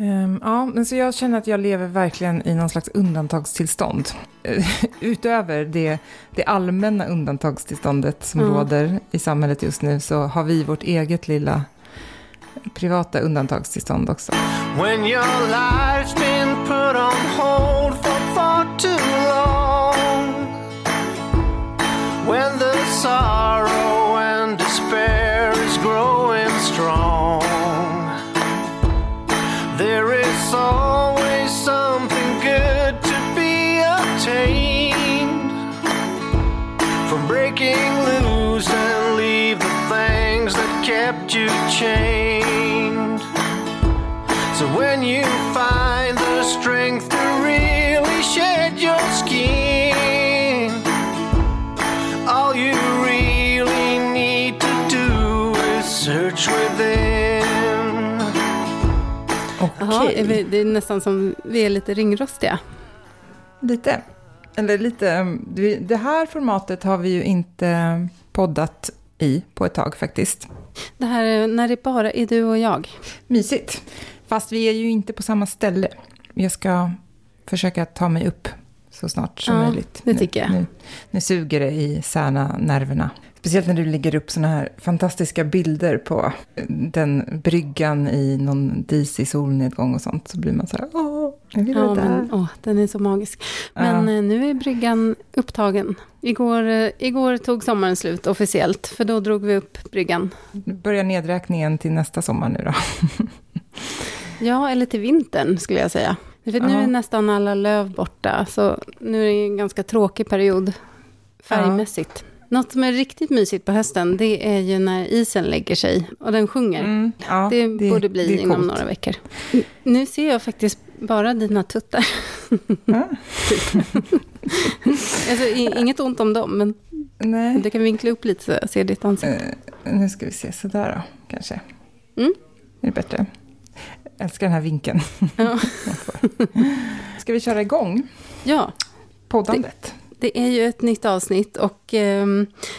Um, ja, men så jag känner att jag lever verkligen i någon slags undantagstillstånd. Utöver det, det allmänna undantagstillståndet som mm. råder i samhället just nu så har vi vårt eget lilla privata undantagstillstånd också. When your life's been put on hold for far too Är vi, det är nästan som vi är lite ringrostiga. Lite. Eller lite. Det här formatet har vi ju inte poddat i på ett tag faktiskt. Det här när det bara är du och jag. Mysigt. Fast vi är ju inte på samma ställe. Jag ska försöka ta mig upp så snart som ja, möjligt. det tycker jag. Nu, nu suger det i Särna-nerverna. Speciellt när du lägger upp såna här fantastiska bilder på den bryggan i någon disig solnedgång och sånt. Så blir man så här, åh, jag vill ja, men, åh, den är så magisk. Men ja. Eh, nu är bryggan upptagen. Igår, eh, igår tog sommaren slut officiellt, för då drog vi upp bryggan. Nu börjar nedräkningen till nästa sommar nu då. ja, eller till vintern skulle jag säga. För nu är nästan alla löv borta, så nu är det en ganska tråkig period färgmässigt. Ja. Något som är riktigt mysigt på hösten, det är ju när isen lägger sig och den sjunger. Mm, ja, det, det, borde bli det inom några veckor. Nu ser jag faktiskt bara dina tuttar. Ja. alltså, inget ont om dem, men Nej. du kan vinkla upp lite så jag ser ditt ansikte. Uh, nu ska vi se, sådär då, kanske. Mm. Är det bättre? Älskar den här vinkeln. Ja. ska vi köra igång? Ja. Poddandet. Det är ju ett nytt avsnitt och eh,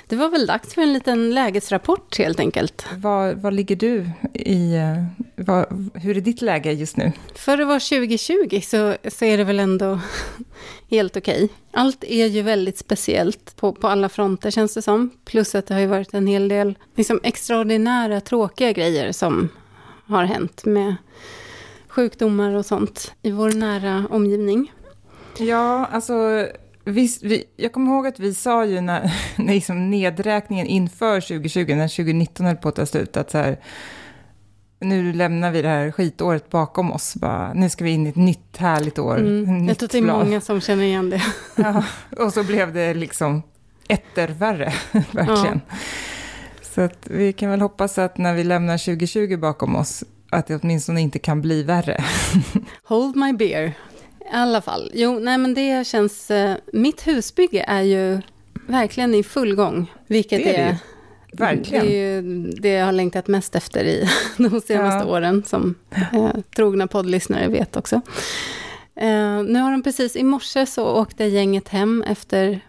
det var väl dags för en liten lägesrapport helt enkelt. Var, var ligger du i, eh, var, hur är ditt läge just nu? För att vara 2020 så, så är det väl ändå helt okej. Okay. Allt är ju väldigt speciellt på, på alla fronter känns det som. Plus att det har ju varit en hel del liksom, extraordinära tråkiga grejer som har hänt med sjukdomar och sånt i vår nära omgivning. Ja, alltså vi, vi, jag kommer ihåg att vi sa ju när, när liksom nedräkningen inför 2020, när 2019 höll på att ta slut, att så här, nu lämnar vi det här skitåret bakom oss. Bara, nu ska vi in i ett nytt härligt år. Mm, jag tror det är många som känner igen det. ja, och så blev det liksom etter värre, verkligen. Ja. Så att vi kan väl hoppas att när vi lämnar 2020 bakom oss, att det åtminstone inte kan bli värre. Hold my beer. I alla fall. Jo, nej men det känns... Eh, mitt husbygge är ju verkligen i full gång. Vilket det är, är det. Verkligen. Det är ju det jag har längtat mest efter i de senaste ja. åren, som eh, trogna poddlyssnare vet också. Eh, nu har de precis, i morse så åkte gänget hem efter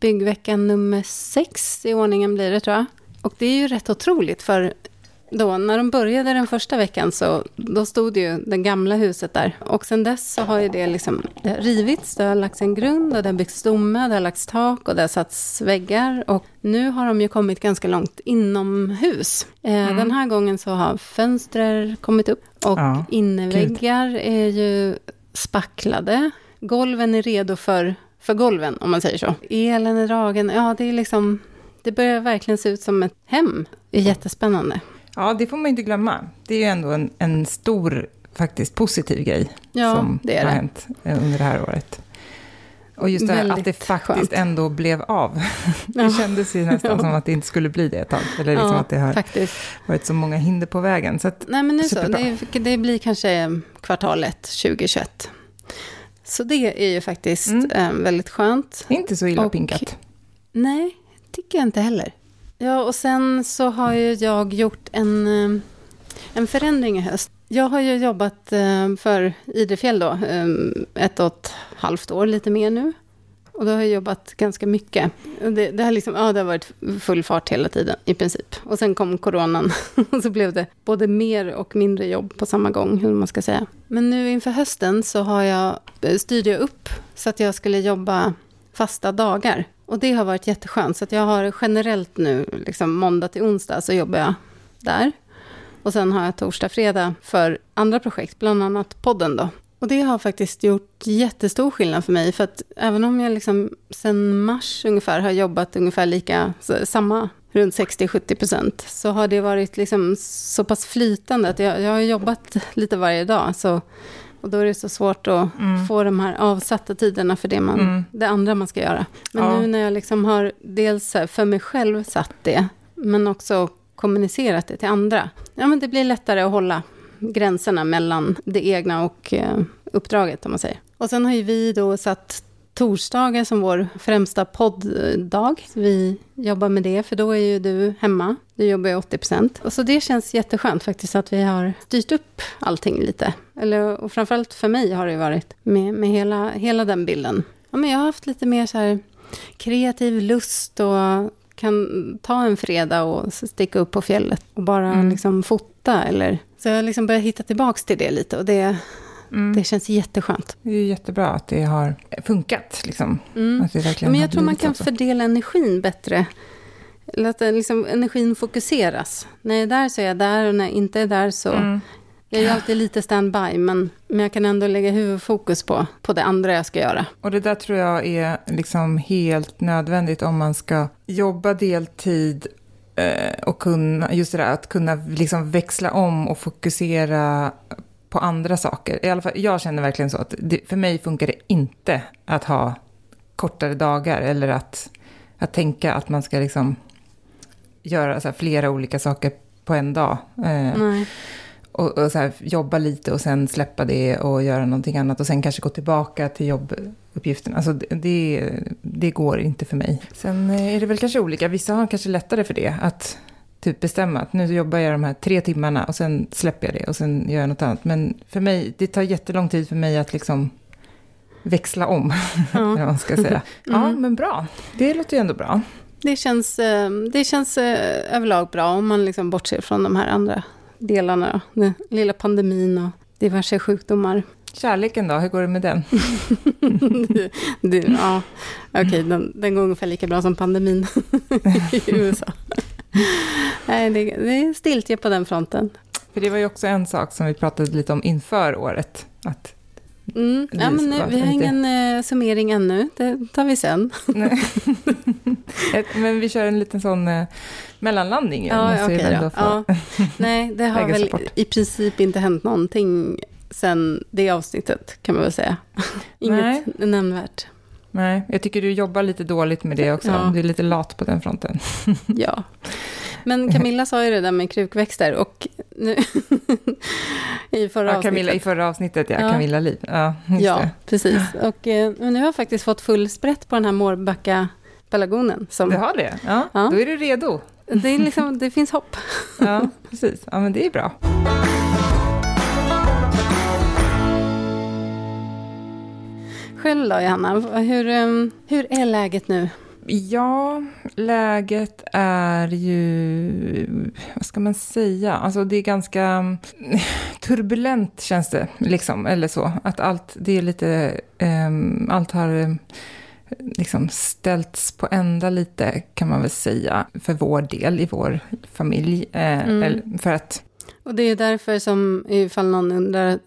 byggveckan nummer sex i ordningen blir det tror jag. Och det är ju rätt otroligt, för då, när de började den första veckan så då stod ju det gamla huset där. Och sen dess så har ju det liksom det har rivits, det har lagts en grund och det har byggts stomme, det har lagts tak och det har satts väggar. Och nu har de ju kommit ganska långt inomhus. Eh, mm. Den här gången så har fönster kommit upp och ja, inneväggar Gud. är ju spacklade. Golven är redo för, för golven, om man säger så. Elen är dragen, ja det är liksom det börjar verkligen se ut som ett hem. Det är jättespännande. Ja, det får man inte glömma. Det är ju ändå en, en stor, faktiskt positiv grej ja, som det har det. hänt eh, under det här året. Och just det här att det faktiskt skönt. ändå blev av. Det ja. kändes ju nästan ja. som att det inte skulle bli det ett tag. Eller liksom ja, att det har faktiskt. varit så många hinder på vägen. Så att, Nej, men nu så. Det, det, blir kanske kvartalet 2021. Så det är ju faktiskt mm. eh, väldigt skönt. Inte så illa och, pinkat. Nej, tycker jag inte heller. Ja, och sen så har ju jag gjort en, eh, en förändring i höst. Jag har ju jobbat eh, för Idrefjäll då, eh, ett och ett halvt år, lite mer nu. Och då har jag jobbat ganska mycket. Det, det, har liksom, ja, det har varit full fart hela tiden i princip. Och sen kom coronan och så blev det både mer och mindre jobb på samma gång, hur man ska säga. Men nu inför hösten så har jag, styrde jag upp så att jag skulle jobba fasta dagar. Och det har varit jätteskönt. Så att jag har generellt nu, liksom måndag till onsdag, så jobbar jag där. Och sen har jag torsdag, fredag för andra projekt, bland annat podden då. Och det har faktiskt gjort jättestor skillnad för mig. För att även om jag liksom sen mars ungefär har jobbat ungefär lika, samma, runt 60-70 procent, så har det varit liksom så pass flytande att jag, jag har jobbat lite varje dag. Så, och då är det så svårt att mm. få de här avsatta tiderna för det, man, mm. det andra man ska göra. Men ja. nu när jag liksom har dels för mig själv satt det, men också kommunicerat det till andra. Ja, men det blir lättare att hålla gränserna mellan det egna och eh, uppdraget, om man säger. Och sen har ju vi då satt torsdagar som vår främsta podddag. Vi jobbar med det, för då är ju du hemma. Du jobbar ju 80 procent. Och så det känns jätteskönt faktiskt att vi har styrt upp allting lite. Eller, och framförallt för mig har det varit med, med hela, hela den bilden. Ja, men jag har haft lite mer så här kreativ lust och kan ta en fredag och sticka upp på fjället och bara mm. liksom fota. Eller, så jag har liksom börjat hitta tillbaka till det lite och det, mm. det känns jätteskönt. Det är jättebra att det har funkat. Liksom. Mm. Att det verkligen Men jag tror man kan fördela energin bättre. Eller att liksom, energin fokuseras. När jag är där så är jag där och när jag inte är där så mm. Jag är alltid lite standby, men, men jag kan ändå lägga huvudfokus på, på det andra jag ska göra. Och det där tror jag är liksom helt nödvändigt om man ska jobba deltid eh, och kunna, just det där, att kunna liksom växla om och fokusera på andra saker. I alla fall, jag känner verkligen så att det, för mig funkar det inte att ha kortare dagar eller att, att tänka att man ska liksom göra så flera olika saker på en dag. Eh, och, och så här, jobba lite och sen släppa det och göra någonting annat och sen kanske gå tillbaka till jobbuppgiften. Alltså det, det går inte för mig. Sen är det väl kanske olika, vissa har kanske lättare för det, att typ bestämma att nu jobbar jag de här tre timmarna och sen släpper jag det och sen gör jag något annat. Men för mig, det tar jättelång tid för mig att liksom växla om, ja. man ska säga. Ja, mm. men bra. Det låter ju ändå bra. Det känns, eh, det känns eh, överlag bra om man liksom bortser från de här andra delarna. Den lilla pandemin och diverse sjukdomar. Kärleken då, hur går det med den? ja, okej, okay, den, den går ungefär lika bra som pandemin i USA. Nej, det, det är stiltje på den fronten. För det var ju också en sak som vi pratade lite om inför året. Att Mm. Ja, men nu, vi har ingen uh, summering ännu, det tar vi sen. men vi kör en liten sån uh, mellanlandning. Ja, okay, då. Ja. Nej, det har väl i princip inte hänt någonting sen det avsnittet, kan man väl säga. Inget Nej. nämnvärt. Nej, jag tycker du jobbar lite dåligt med det också. Ja. Du är lite lat på den fronten. ja. Men Camilla sa ju det där med krukväxter och nu, i förra ja, Camilla, avsnittet. I förra avsnittet, ja. ja. Camilla Liv. Ja, ja precis. Och eh, nu har jag faktiskt fått full sprätt på den här Mårbacka pelargonen. Som, du har det? Ja, ja. Då är du redo. Det, är liksom, det finns hopp. ja, precis. Ja, men det är bra. Själv då, Johanna, hur, eh, hur är läget nu? Ja, läget är ju, vad ska man säga, alltså det är ganska turbulent känns det, liksom, eller så. Att allt, det är lite, um, allt har liksom ställts på ända lite, kan man väl säga, för vår del i vår familj. Eh, mm. För att... Och det är därför som, ifall någon undrar,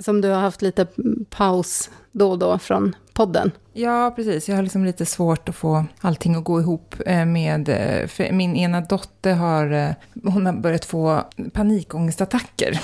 som du har haft lite paus då och då från podden. Ja, precis. Jag har liksom lite svårt att få allting att gå ihop eh, med... Eh, för min ena dotter har, eh, hon har börjat få panikångestattacker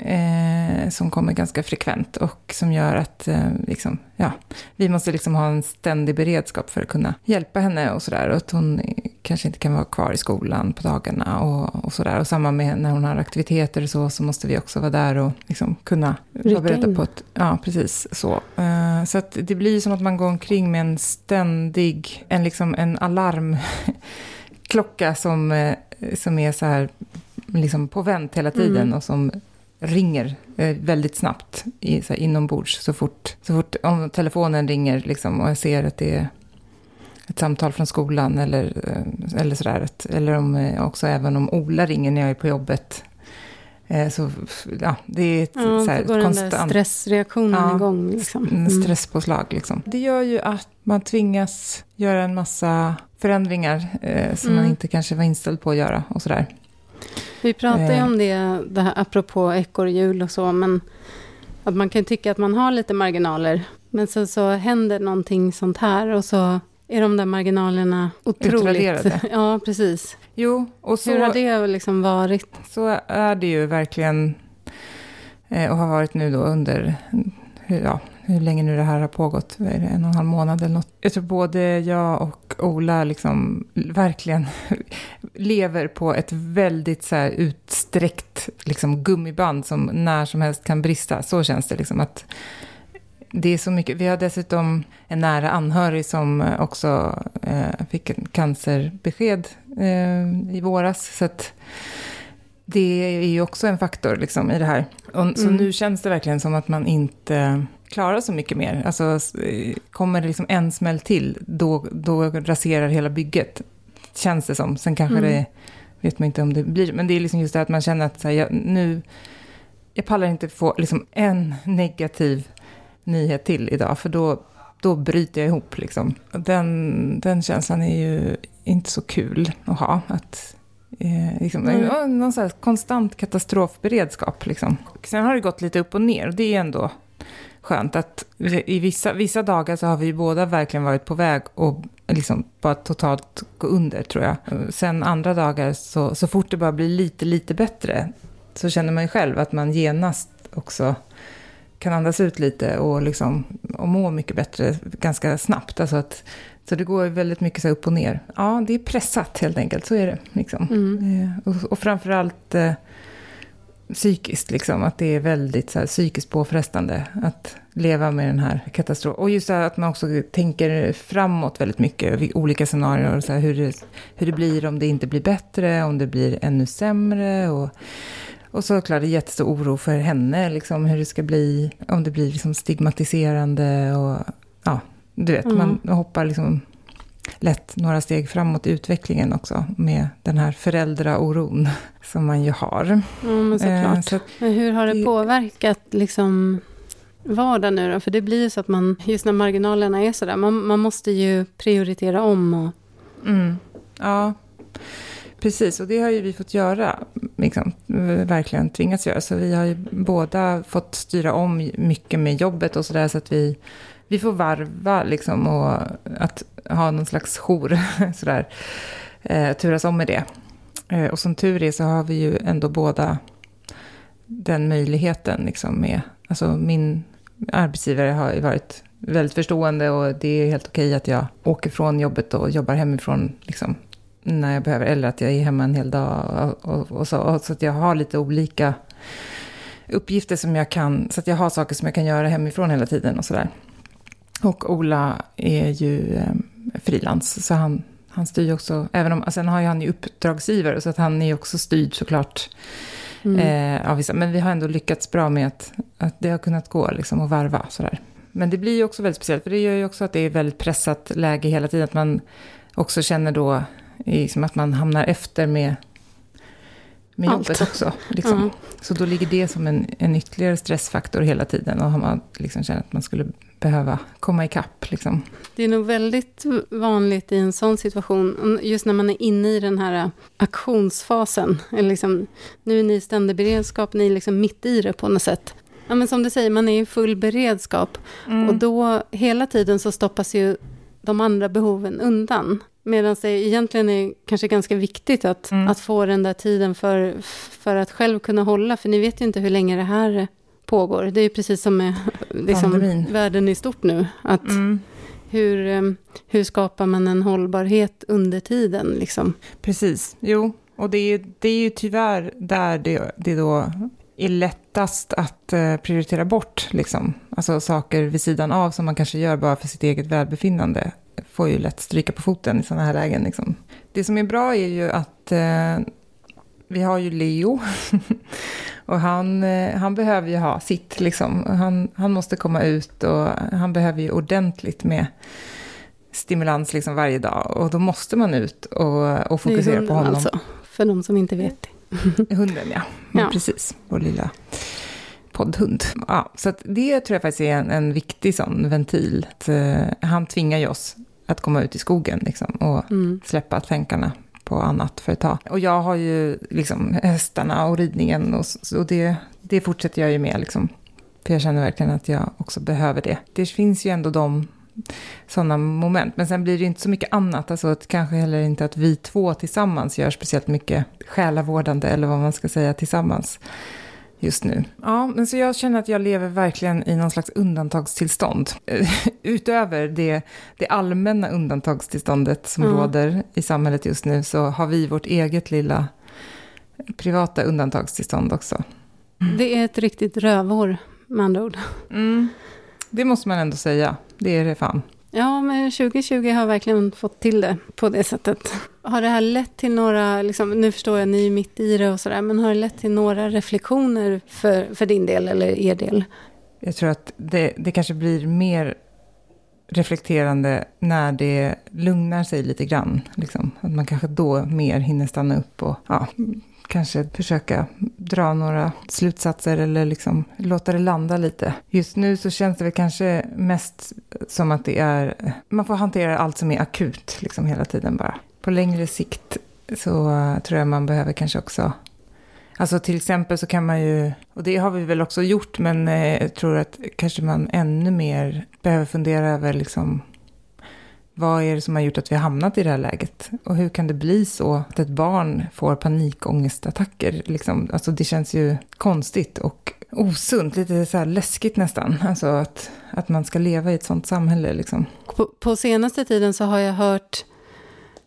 eh, som kommer ganska frekvent och som gör att eh, liksom, ja, vi måste liksom ha en ständig beredskap för att kunna hjälpa henne och sådär. Och att hon kanske inte kan vara kvar i skolan på dagarna och, och sådär. Och samma med när hon har aktiviteter och så, så måste vi också vara där och liksom kunna vara beredda på att... Ja, precis så. Eh, så att det blir som att man går omkring med en ständig, en, liksom en alarmklocka som, eh, som är så här liksom på vänt hela tiden mm. och som ringer eh, väldigt snabbt i, så här, inombords. Så fort, så fort om telefonen ringer liksom, och jag ser att det är ett samtal från skolan eller, eh, eller sådär. Eller om, eh, också även om Ola ringer när jag är på jobbet. Eh, så ja, det är ett Ja, så här, så går den konstant där stressreaktionen Ja, igång. Liksom. Mm. stresspåslag. Liksom. Det gör ju att man tvingas göra en massa förändringar eh, som man Mm. inte kanske var inställd på att göra och sådär. Vi pratar ju Eh. om det, det här, apropå ekorrhjul och så, men att man kan tycka att man har lite marginaler. Men sen så händer någonting sånt här och så är de där marginalerna otroligt... Utraderade. Ja, precis. Jo, och så... Hur har det liksom varit? Så är det ju verkligen eh, och har varit nu då under, hur, ja, hur länge nu det här har pågått, Vad är det, en och en halv månad eller något. Jag tror både jag och Ola liksom verkligen lever på ett väldigt så utsträckt liksom gummiband som när som helst kan brista. Så känns det liksom att det är så mycket. Vi har dessutom en nära anhörig som eh, också eh, fick en cancerbesked eh, i våras. Så att det är ju också en faktor liksom, i det här. Och, Så Mm. nu känns det verkligen som att man inte klarar så mycket mer. Alltså, eh, kommer det liksom en smäll till, då, då raserar hela bygget. Känns det som. Sen kanske Mm. det, vet man inte om det blir, men det är liksom just det att man känner att så här, jag, nu, jag pallar inte få liksom en negativ nyhet till idag, för då, då bryter jag ihop. Liksom. Den, den känslan är ju inte så kul att ha. Att, eh, liksom, Mm. Någon så här konstant katastrofberedskap. Liksom. Sen har det gått lite upp och ner och det är ändå skönt att i vissa, vissa dagar så har vi båda verkligen varit på väg och liksom bara totalt gå under tror jag. Sen andra dagar så, så fort det bara blir lite, lite bättre så känner man ju själv att man genast också kan andas ut lite och, liksom, och må mycket bättre ganska snabbt. Alltså att, så det går väldigt mycket så upp och ner. Ja, det är pressat helt enkelt, så är det. Liksom. Mm. Eh, och, och framförallt eh, psykiskt, liksom, att det är väldigt så här, psykiskt påfrestande att leva med den här katastrofen. Och just så här, att man också tänker framåt väldigt mycket, olika scenarier, och så här, hur, det, hur det blir om det inte blir bättre, om det blir ännu sämre. Och, och såklart jättestor oro för henne, liksom, hur det ska bli, om det blir liksom stigmatiserande och ja, du vet, Mm. man hoppar liksom lätt några steg framåt i utvecklingen också med den här föräldraoron som man ju har. Ja, men såklart. Eh, så Men hur har det det- påverkat liksom vardagen nu då? För det blir ju så att man, just när marginalerna är sådär, man, man måste ju prioritera om och... mm, ja, precis. Och det har ju vi fått göra, liksom, eh, verkligen tvingats göra. Så vi har ju båda fått styra om mycket med jobbet och sådär så att vi, vi får varva liksom och att ha någon slags jour sådär. Eh, turas om med det. Eh, och som tur är så har vi ju ändå båda den möjligheten liksom med, alltså min arbetsgivare har ju varit väldigt förstående och det är helt okej att jag åker från jobbet och jobbar hemifrån liksom, när jag behöver, eller att jag är hemma en hel dag och, och, och så, och så att jag har lite olika uppgifter som jag kan, så att jag har saker som jag kan göra hemifrån hela tiden och sådär. Och Ola är ju eh, frilans, så han, han styr ju också, även om, sen har ju han ju uppdragsgivare, så att han är ju också styrd såklart Mm. eh, av vissa. Men vi har ändå lyckats bra med att, att det har kunnat gå liksom att varva sådär. Men det blir ju också väldigt speciellt, för det gör ju också att det är väldigt pressat läge hela tiden. Att man också känner då liksom att man hamnar efter med, med Allt. jobbet också. Liksom. Ja. Så då ligger det som en, en ytterligare stressfaktor hela tiden. Och har man liksom känner att man skulle behöva komma ikapp. Liksom. Det är nog väldigt vanligt i en sån situation, just när man är inne i den här aktionsfasen. Eller liksom, nu är ni i ständig beredskap, ni är liksom mitt i det på något sätt. Ja, men som du säger, man är i full beredskap. Mm. Och då, hela tiden så stoppas ju de andra behoven undan. Medan det egentligen är kanske ganska viktigt att, Mm. att få den där tiden för, för att själv kunna hålla. För ni vet ju inte hur länge det här pågår. Det är ju precis som med liksom, världen i stort nu. Att Mm. hur, eh, hur skapar man en hållbarhet under tiden? Liksom? Precis, jo. Och det är, det är ju tyvärr där det, det då är lättast att eh, prioritera bort. Liksom. Alltså saker vid sidan av som man kanske gör bara för sitt eget välbefinnande får ju lätt stryka på foten i sådana här lägen. Liksom. Det som är bra är ju att eh, vi har ju Leo. och han, eh, han behöver ju ha sitt, liksom. Han, han måste komma ut och han behöver ju ordentligt med stimulans liksom varje dag. Och då måste man ut och, och fokusera på honom. Alltså, för de som inte vet det. Hunden, ja. ja. Precis, vår lilla poddhund. Ja, så det tror jag faktiskt är en, en viktig sån ventil. Att, uh, han tvingar ju oss att komma ut i skogen liksom, och mm. släppa tänkarna på annat för ett tag. Och jag har ju liksom hästarna och ridningen och, och det, det fortsätter jag ju med. Liksom. För jag känner verkligen att jag också behöver det. Det finns ju ändå de sådana moment. Men sen blir det inte så mycket annat. Alltså att kanske heller inte att vi två tillsammans gör speciellt mycket själavårdande eller vad man ska säga tillsammans just nu. Ja, men så jag känner att jag lever verkligen i någon slags undantagstillstånd. Utöver det, det allmänna undantagstillståndet som mm. råder i samhället just nu så har vi vårt eget lilla privata undantagstillstånd också. Mm. Det är ett riktigt rövår med andra ord. Mm. Det måste man ändå säga. Det är det fan. Ja, men 2020 har verkligen fått till det på det sättet. Har det här lett till några, liksom, nu förstår jag, ni är mitt i det och sådär, men har det lett till några reflektioner för, för din del eller er del? Jag tror att det, det kanske blir mer reflekterande när det lugnar sig lite grann. Liksom. Att man kanske då mer hinner stanna upp och ja, kanske försöka dra några slutsatser eller liksom låta det landa lite. Just nu så känns det väl kanske mest som att det är, man får hantera allt som är akut liksom hela tiden bara. På längre sikt så tror jag man behöver kanske också Alltså till exempel så kan man ju, och det har vi väl också gjort, men jag tror att kanske man ännu mer behöver fundera över liksom vad är det som har gjort att vi har hamnat i det här läget? Och hur kan det bli så att ett barn får panikångestattacker? Liksom, alltså det känns ju konstigt och osunt, lite så läskigt nästan. Alltså att, att man ska leva i ett sånt samhälle. Liksom. På, på senaste tiden så har jag hört,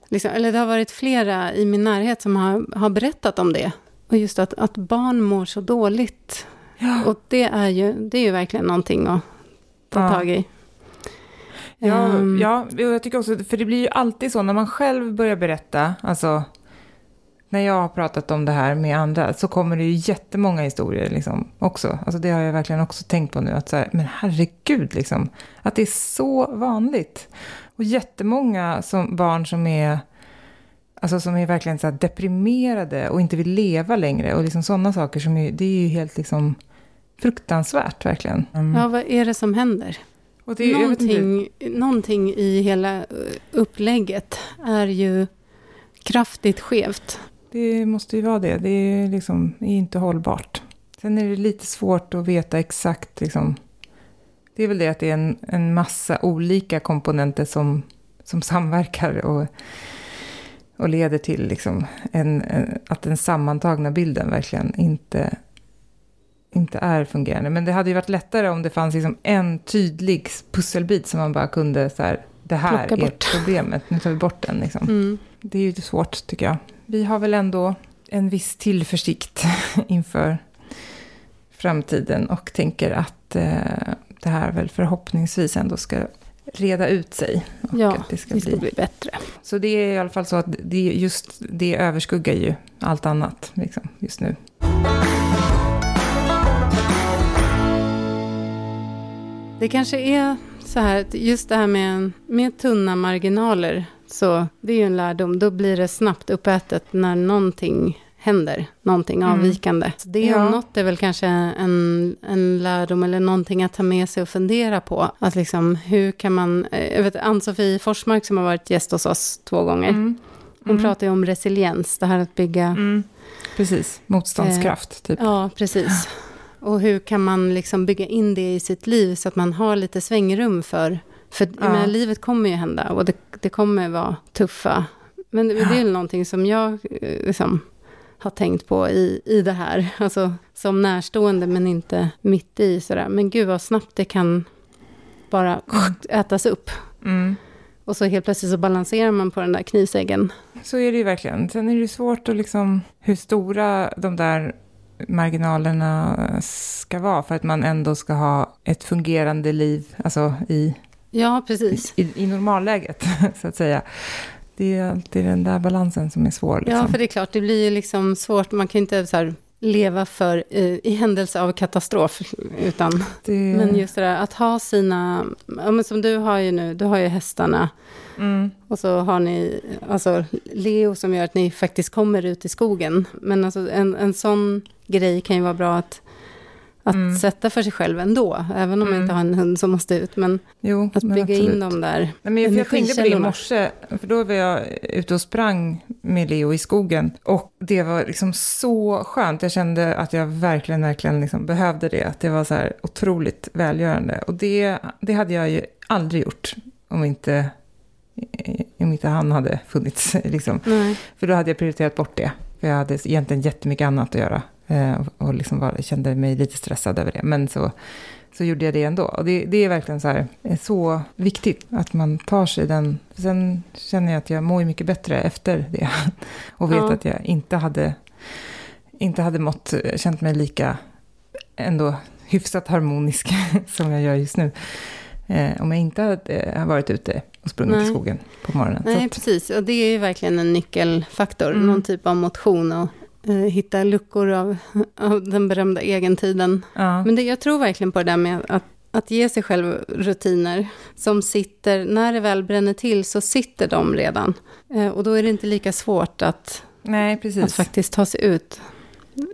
liksom, eller det har varit flera i min närhet som har, har berättat om det. Och just att, att barn mår så dåligt. Ja. Och det är, ju, det är ju verkligen någonting att ta ja. tag i. Ja, um, ja, jag tycker också, för det blir ju alltid så när man själv börjar berätta, alltså när jag har pratat om det här med andra så kommer det ju jättemånga historier liksom också. Alltså det har jag verkligen också tänkt på nu, att så här, men herregud liksom, att det är så vanligt. Och jättemånga som, barn som är, alltså som är verkligen så deprimerade och inte vill leva längre och liksom sådana saker som är, det är ju helt liksom fruktansvärt verkligen. Mm. Ja, vad är det som händer? Och det, någonting, någonting i hela eh, upplägget är ju kraftigt skevt. Det måste ju vara det. Det är, liksom, är inte hållbart. Sen är det lite svårt att veta exakt. Liksom, det är väl det att det är en, en massa olika komponenter som, som samverkar och, och leder till liksom en, en, att den sammantagna bilden verkligen inte inte är fungerande. Men det hade ju varit lättare om det fanns liksom en tydlig pusselbit som man bara kunde så här, det här är problemet, nu tar vi bort den. Liksom. Mm. Det är ju svårt tycker jag. Vi har väl ändå en viss tillförsikt inför framtiden och tänker att eh, det här väl förhoppningsvis ändå ska reda ut sig. Och ja, att det ska, det ska bli... bli... bättre. Så det är i alla fall så att det, just det överskuggar ju allt annat liksom, just nu. Det kanske är så här, just det här med, med tunna marginaler, så det är ju en lärdom. Då blir det snabbt uppätet när någonting händer, någonting mm. avvikande. Så det ja. om något är väl kanske en, en lärdom eller någonting att ta med sig och fundera på. Att liksom, hur kan man, eh, jag vet Ann-Sofie Forsmark som har varit gäst hos oss två gånger. Mm. Hon mm. pratar ju om resiliens, det här att bygga... Mm. Precis, motståndskraft. Eh, typ. Ja, precis. Och hur kan man liksom bygga in det i sitt liv så att man har lite svängrum för... För ja. menar, livet kommer ju hända och det, det kommer vara tuffa. Men det, ja. det är någonting som jag eh, liksom, har tänkt på i, i det här. Alltså som närstående men inte mitt i sådär. Men gud vad snabbt det kan bara ätas upp. Mm. Och så helt plötsligt så balanserar man på den där knivsäggen. Så är det ju verkligen. Sen är det svårt att liksom, hur stora de där marginalerna ska vara för att man ändå ska ha ett fungerande liv, alltså i, ja, precis. i, i normalläget, så att säga. det är alltid den där balansen som är svår. Liksom. Ja, för det är klart, det blir ju liksom svårt. Man kan inte så här, leva för eh, i händelse av katastrof. Utan, det... Men just det där att ha sina, ja, men som du har ju nu, du har ju hästarna. Mm. Och så har ni alltså, Leo som gör att ni faktiskt kommer ut i skogen. Men alltså, en, en sån grej kan ju vara bra att att mm. sätta för sig själv ändå, även om mm. man inte har en hund som måste ut. Men jo, att bygga absolut. in dem där Nej, men jag, jag tänkte på det i morse, för då var jag ute och sprang med Leo i skogen. Och det var liksom så skönt, jag kände att jag verkligen, verkligen liksom behövde det. Att det var så här otroligt välgörande. Och det, det hade jag ju aldrig gjort om inte om inte han hade funnits. Liksom. För då hade jag prioriterat bort det. För jag hade egentligen jättemycket annat att göra. Eh, och liksom var, kände mig lite stressad över det. Men så, så gjorde jag det ändå. Och det, det är verkligen så, här, så viktigt att man tar sig den. Sen känner jag att jag mår mycket bättre efter det. Och vet ja. att jag inte hade, inte hade mått, känt mig lika ändå hyfsat harmonisk som jag gör just nu. Eh, om jag inte hade varit ute och sprungit Nej. i skogen på morgonen. Nej, precis. Och det är ju verkligen en nyckelfaktor. Mm. Någon typ av motion och eh, hitta luckor av, av den berömda egentiden. Ja. Men det, jag tror verkligen på det där med att, att ge sig själv rutiner som sitter, när det väl bränner till så sitter de redan. Eh, och då är det inte lika svårt att, Nej, att faktiskt ta sig ut.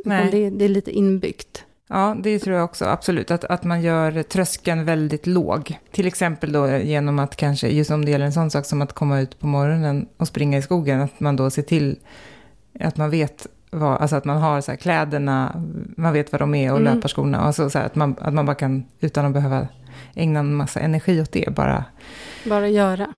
Nej. Det, det är lite inbyggt. Ja, det tror jag också, absolut. Att, att man gör tröskeln väldigt låg. Till exempel då genom att kanske, just om det gäller en sån sak som att komma ut på morgonen och springa i skogen, att man då ser till att man vet vad, alltså att man har så kläderna, man vet vad de är och mm. löparskorna. Alltså så att, man, att man bara kan, utan att behöva ägna en massa energi åt det, bara... Bara göra.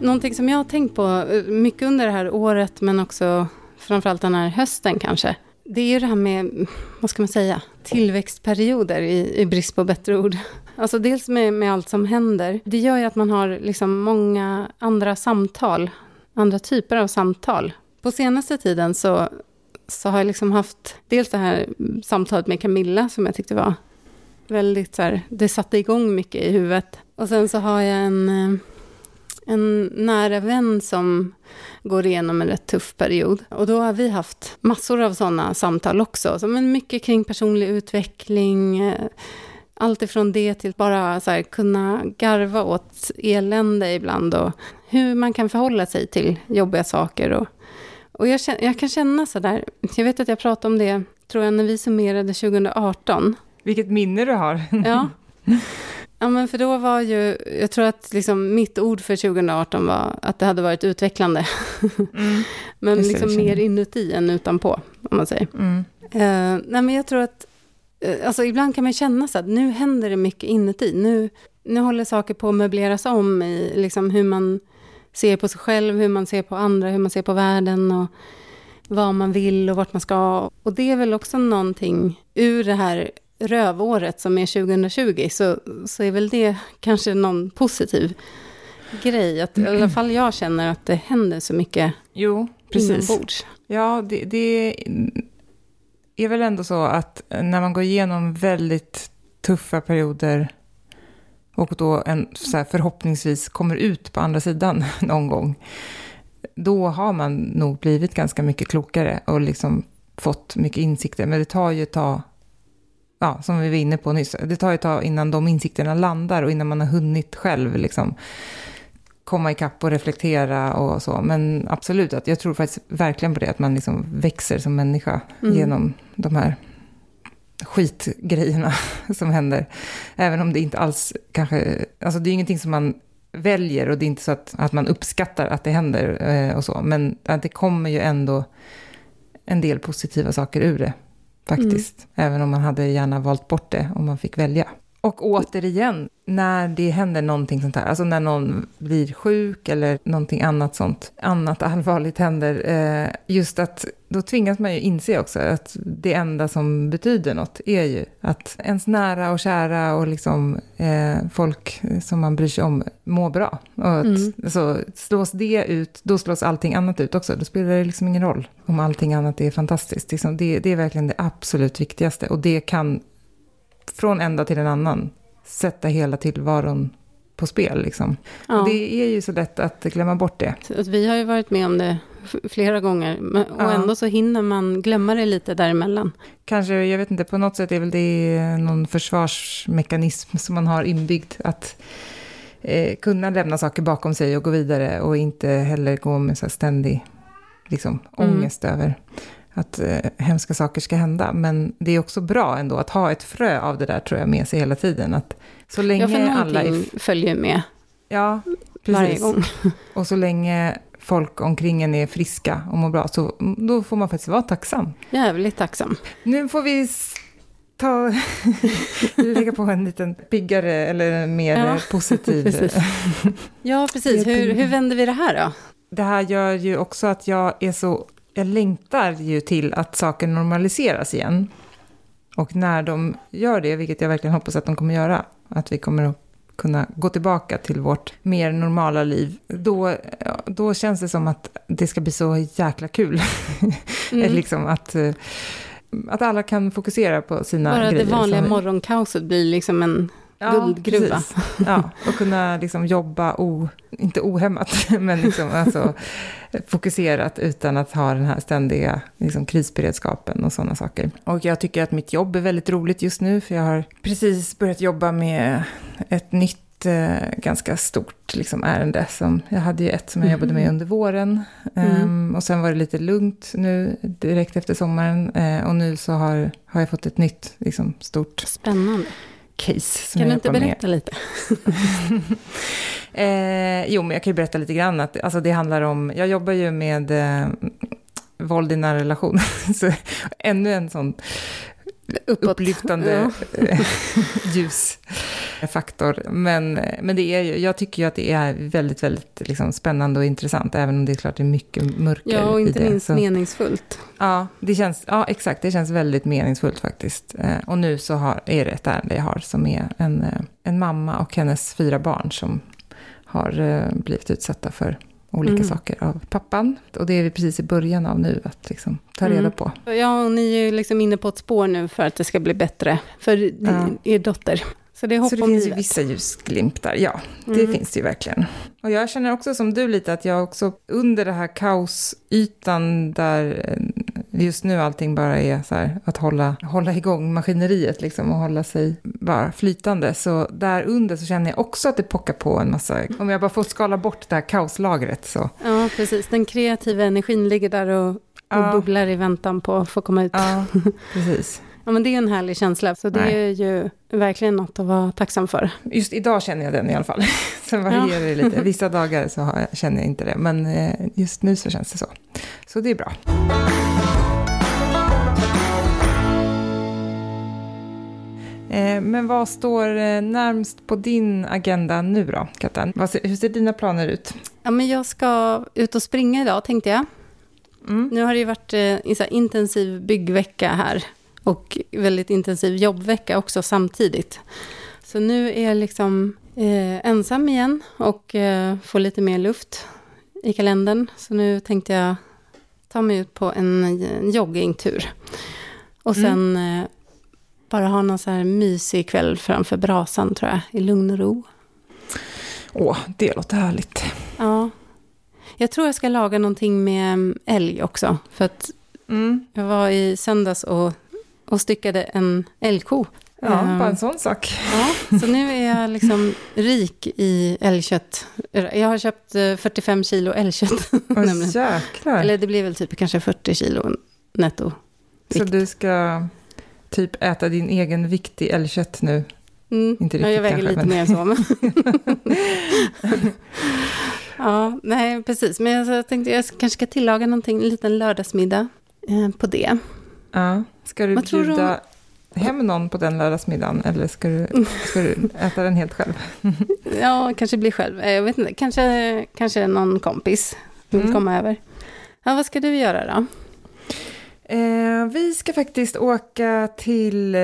Någonting som jag har tänkt på eh, mycket under det här året, men också framförallt den här hösten kanske. Det är ju det här med, vad ska man säga, tillväxtperioder i, i brist på bättre ord. Alltså dels med, med allt som händer. Det gör ju att man har liksom många andra samtal, andra typer av samtal. På senaste tiden så, så har jag liksom haft dels det här samtalet med Camilla som jag tyckte var väldigt så här, det satte igång mycket i huvudet. Och sen så har jag en eh, en nära vän som går igenom en rätt tuff period. Och då har vi haft massor av sådana samtal också. Så, men mycket kring personlig utveckling, eh, allt ifrån det till bara så här, kunna garva åt elände ibland och hur man kan förhålla sig till jobbiga saker. Och, och jag, jag kan känna så där, jag vet att jag pratade om det, tror jag, när vi summerade 2018. Vilket minne du har. Ja. Ja, men för då var ju, jag tror att liksom mitt ord för 2018 var att det hade varit utvecklande. Mm. men liksom mer inuti än utanpå, om man säger. Mm. Uh, nej, men jag tror att, alltså ibland kan man känna så att nu händer det mycket inuti. Nu, nu håller saker på att möbleras om i liksom hur man ser på sig själv, hur man ser på andra, hur man ser på världen och vad man vill och vart man ska. Och det är väl också någonting ur det här rövåret som är 2020 så, så är väl det kanske någon positiv grej. Att, I alla fall jag känner att det händer så mycket jo, precis. inombords. Ja, det, det är väl ändå så att när man går igenom väldigt tuffa perioder och då en, så här, förhoppningsvis kommer ut på andra sidan någon gång, då har man nog blivit ganska mycket klokare och liksom fått mycket insikter. Men det tar ju ett tag ja, som vi var inne på nyss, det tar ett tag innan de insikterna landar och innan man har hunnit själv liksom komma ikapp och reflektera och så. Men absolut, att jag tror faktiskt verkligen på det, att man liksom växer som människa mm. genom de här skitgrejerna som händer. Även om det inte alls kanske, alltså det är ingenting som man väljer och det är inte så att, att man uppskattar att det händer eh, och så. Men att det kommer ju ändå en del positiva saker ur det faktiskt. Mm. Även om man hade gärna valt bort det om man fick välja. Och återigen, när det händer någonting sånt här, alltså när någon blir sjuk eller någonting annat sånt, annat allvarligt händer, eh, just att då tvingas man ju inse också att det enda som betyder något är ju att ens nära och kära och liksom eh, folk som man bryr sig om mår bra. Och att, mm. så slås det ut, då slås allting annat ut också. Då spelar det liksom ingen roll om allting annat är fantastiskt. Liksom det, det är verkligen det absolut viktigaste och det kan från en dag till en annan sätta hela tillvaron på spel. Liksom. Ja. Och det är ju så lätt att glömma bort det. Vi har ju varit med om det flera gånger. Och Ja. ändå så hinner man glömma det lite däremellan. Kanske, jag vet inte, på något sätt är väl det någon försvarsmekanism som man har inbyggd. Att eh, kunna lämna saker bakom sig och gå vidare och inte heller gå med så ständig liksom, Mm. ångest över att eh, hemska saker ska hända. Men det är också bra ändå att ha ett frö av det där tror jag med sig hela tiden. Att så länge Ja, för alla är... följer med Ja, varje precis. gång. Och så länge folk omkring en är friska och mår bra, så då får man faktiskt vara tacksam. Jävligt tacksam. Nu får vi ta, lägga på en liten piggare eller mer Ja, positiv. precis. Ja, precis. Hur, hur vänder vi det här då? Det här gör ju också att jag är så, jag längtar ju till att saker normaliseras igen. Och när de gör det, vilket jag verkligen hoppas att de kommer göra, att vi kommer att kunna gå tillbaka till vårt mer normala liv, då, då känns det som att det ska bli så jäkla kul. Mm. liksom att, eh, att alla kan fokusera på sina Bara grejer. det vanliga som- morgonkaoset blir liksom en... guldgruva. precis. Ja, och kunna liksom jobba, o, inte ohämmat, men liksom alltså, fokuserat utan att ha den här ständiga liksom, krisberedskapen och sådana saker. Och jag tycker att mitt jobb är väldigt roligt just nu, för jag har precis börjat jobba med ett nytt eh, ganska stort liksom, ärende. Som, jag hade ju ett som jag jobbade med Mhm. under våren. Mm. Ehm, och sen var det lite lugnt nu direkt efter sommaren. Eh, och nu så har, har jag fått ett nytt liksom, stort Spännande. Case. Kan du inte jobbar med. berätta lite? Eh, jo, men jag kan ju berätta lite grann. Att, alltså det handlar om, jag jobbar ju med eh, våld i nära relation. så ännu en sån Uppåt. upplyftande ljusfaktor. Men, men det är jag tycker ju att det är väldigt, väldigt liksom, spännande och intressant. Även om det är klart det är mycket mörker Ja, och inte i det. minst Så- meningsfullt. Ja, det känns, ja, exakt. Det känns väldigt meningsfullt faktiskt. Eh, och nu så har, är det ett ärende jag har som är en, eh, en mamma och hennes fyra barn som har eh, blivit utsatta för olika Mm. saker av pappan. Och det är vi precis i början av nu att liksom ta reda Mm. på. Ja, och ni är ju liksom inne på ett spår nu för att det ska bli bättre för Ja. er dotter. Så det Så det finns ju vissa ljusglimtar, ja. Det Mm. finns det ju verkligen. Och jag känner också som du lite att jag också under det här kaosytan där eh, just nu allting bara är så här att hålla, hålla igång maskineriet liksom och hålla sig bara flytande. Så där under så känner jag också att det pockar på en massa, om jag bara får skala bort det här kaoslagret så. Ja, precis. Den kreativa energin ligger där och, och Ja. bubblar i väntan på att få komma ut. Ja. Ja, precis. men det är en härlig känsla, så det Nej. är ju verkligen något att vara tacksam för. Just idag känner jag den i alla fall. Sen varierar det lite. Vissa dagar så jag, känner jag inte det, men eh, just nu så känns det så. Så det är bra. Men vad står eh, närmst på din agenda nu då, ser- Hur ser dina planer ut? Ja, men jag ska ut och springa idag, tänkte jag. Mm. Nu har det ju varit eh, en så här intensiv byggvecka här och väldigt intensiv jobbvecka också samtidigt. Så nu är jag liksom eh, ensam igen och eh, får lite mer luft i kalendern. Så nu tänkte jag ta mig ut på en, joggingtur. Och sen eh, bara ha någon så här mysig kväll framför brasan tror jag, i lugn och ro. Åh, det låter härligt. Ja. Jag tror jag ska laga någonting med mm, älg också. För att Mm. jag var i söndags och, och styckade en älgko. Ja, Eh, bara en sån sak. Ja, så nu är jag liksom rik i älgkött. Jag har köpt eh, 45 kilo älgkött. Åh, jäklar. Eller det blir väl typ kanske 40 kilo netto. Så du ska typ äta din egen vikt i älgkött nu? Mm. Inte ja, jag riktigt väger kanske, lite men- mer så. Men... ja, nej, precis. Men jag, tänkte jag kanske ska tillaga någonting, en liten lördagsmiddag eh, på det. Ja. Ska du Vad tror du bjuda hem någon på den lördagsmiddagen eller ska du, ska du äta den helt själv? Ja, kanske bli själv. Eh, Jag vet inte, kanske, kanske någon kompis vill Mm. komma över. Ja, vad ska du göra då? Eh, vi ska faktiskt åka till eh,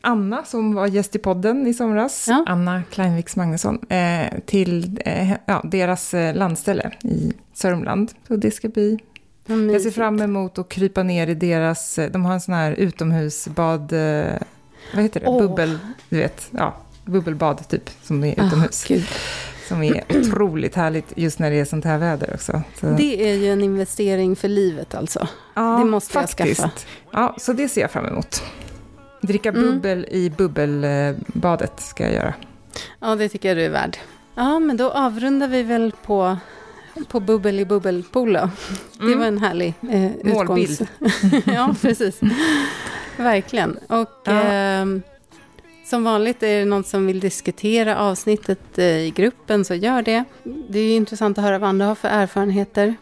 Anna som var gäst i podden i somras. Ja. Anna Kleinviks Magnusson. Eh, till eh, ja, deras eh, landställe i Sörmland. Så det ska bli... Vad Jag ser fram emot att krypa ner i deras... eh, De har en sån här utomhusbad... Vad heter det? Åh. Bubbel, du vet. Ja, bubbelbad typ, som är utomhus. Ah, gud. Som är otroligt härligt just när det är sånt här väder också. Så. Det är ju en investering för livet alltså. ja, det måste faktiskt. jag skaffa. Ja, så det ser jag fram emot. Dricka Mm. bubbel i bubbelbadet ska jag göra. Ja, det tycker jag du är värd. Ja, men då avrundar vi väl på, på bubbel i bubbelpolo. Det Mm. var en härlig eh, Målbild. utgångs... ja, precis. Verkligen. Och Ja. ehm, som vanligt är det någon som vill diskutera avsnittet eh, i gruppen så gör det. Det är intressant att höra vad andra har för erfarenheter.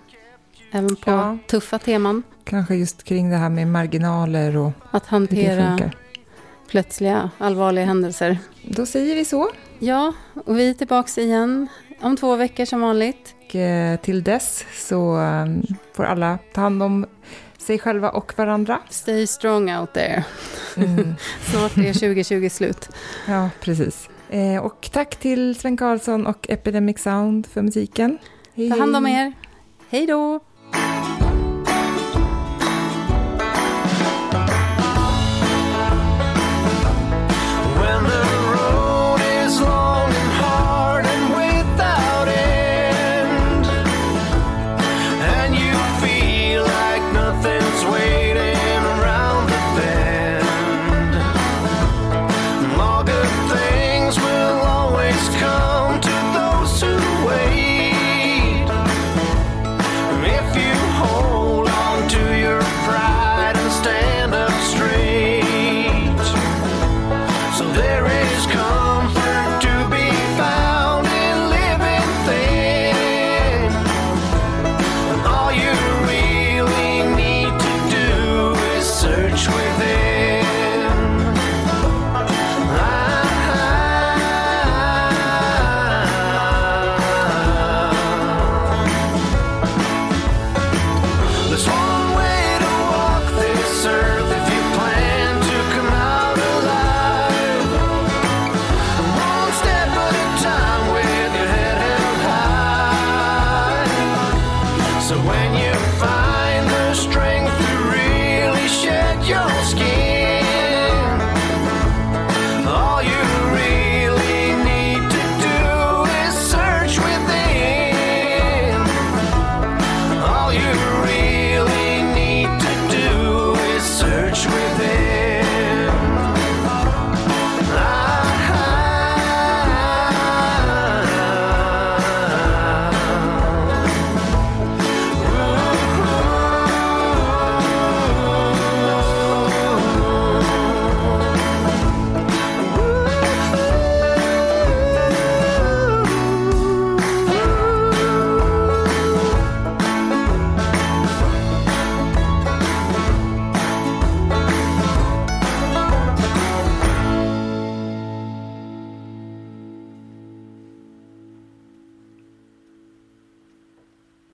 Även på Ja. tuffa teman. Kanske just kring det här med marginaler och Att hantera plötsliga allvarliga händelser. Då säger vi så. Ja, och vi är tillbaka igen om två veckor som vanligt. Och eh, till dess så eh, får alla ta hand om sig själva och varandra. Stay strong out there. Mm. Snart är 2020 slut. Ja, precis. Eh, och tack till Sven Karlsson och Epidemic Sound för musiken. Hej, Ta hand om er. Hej då!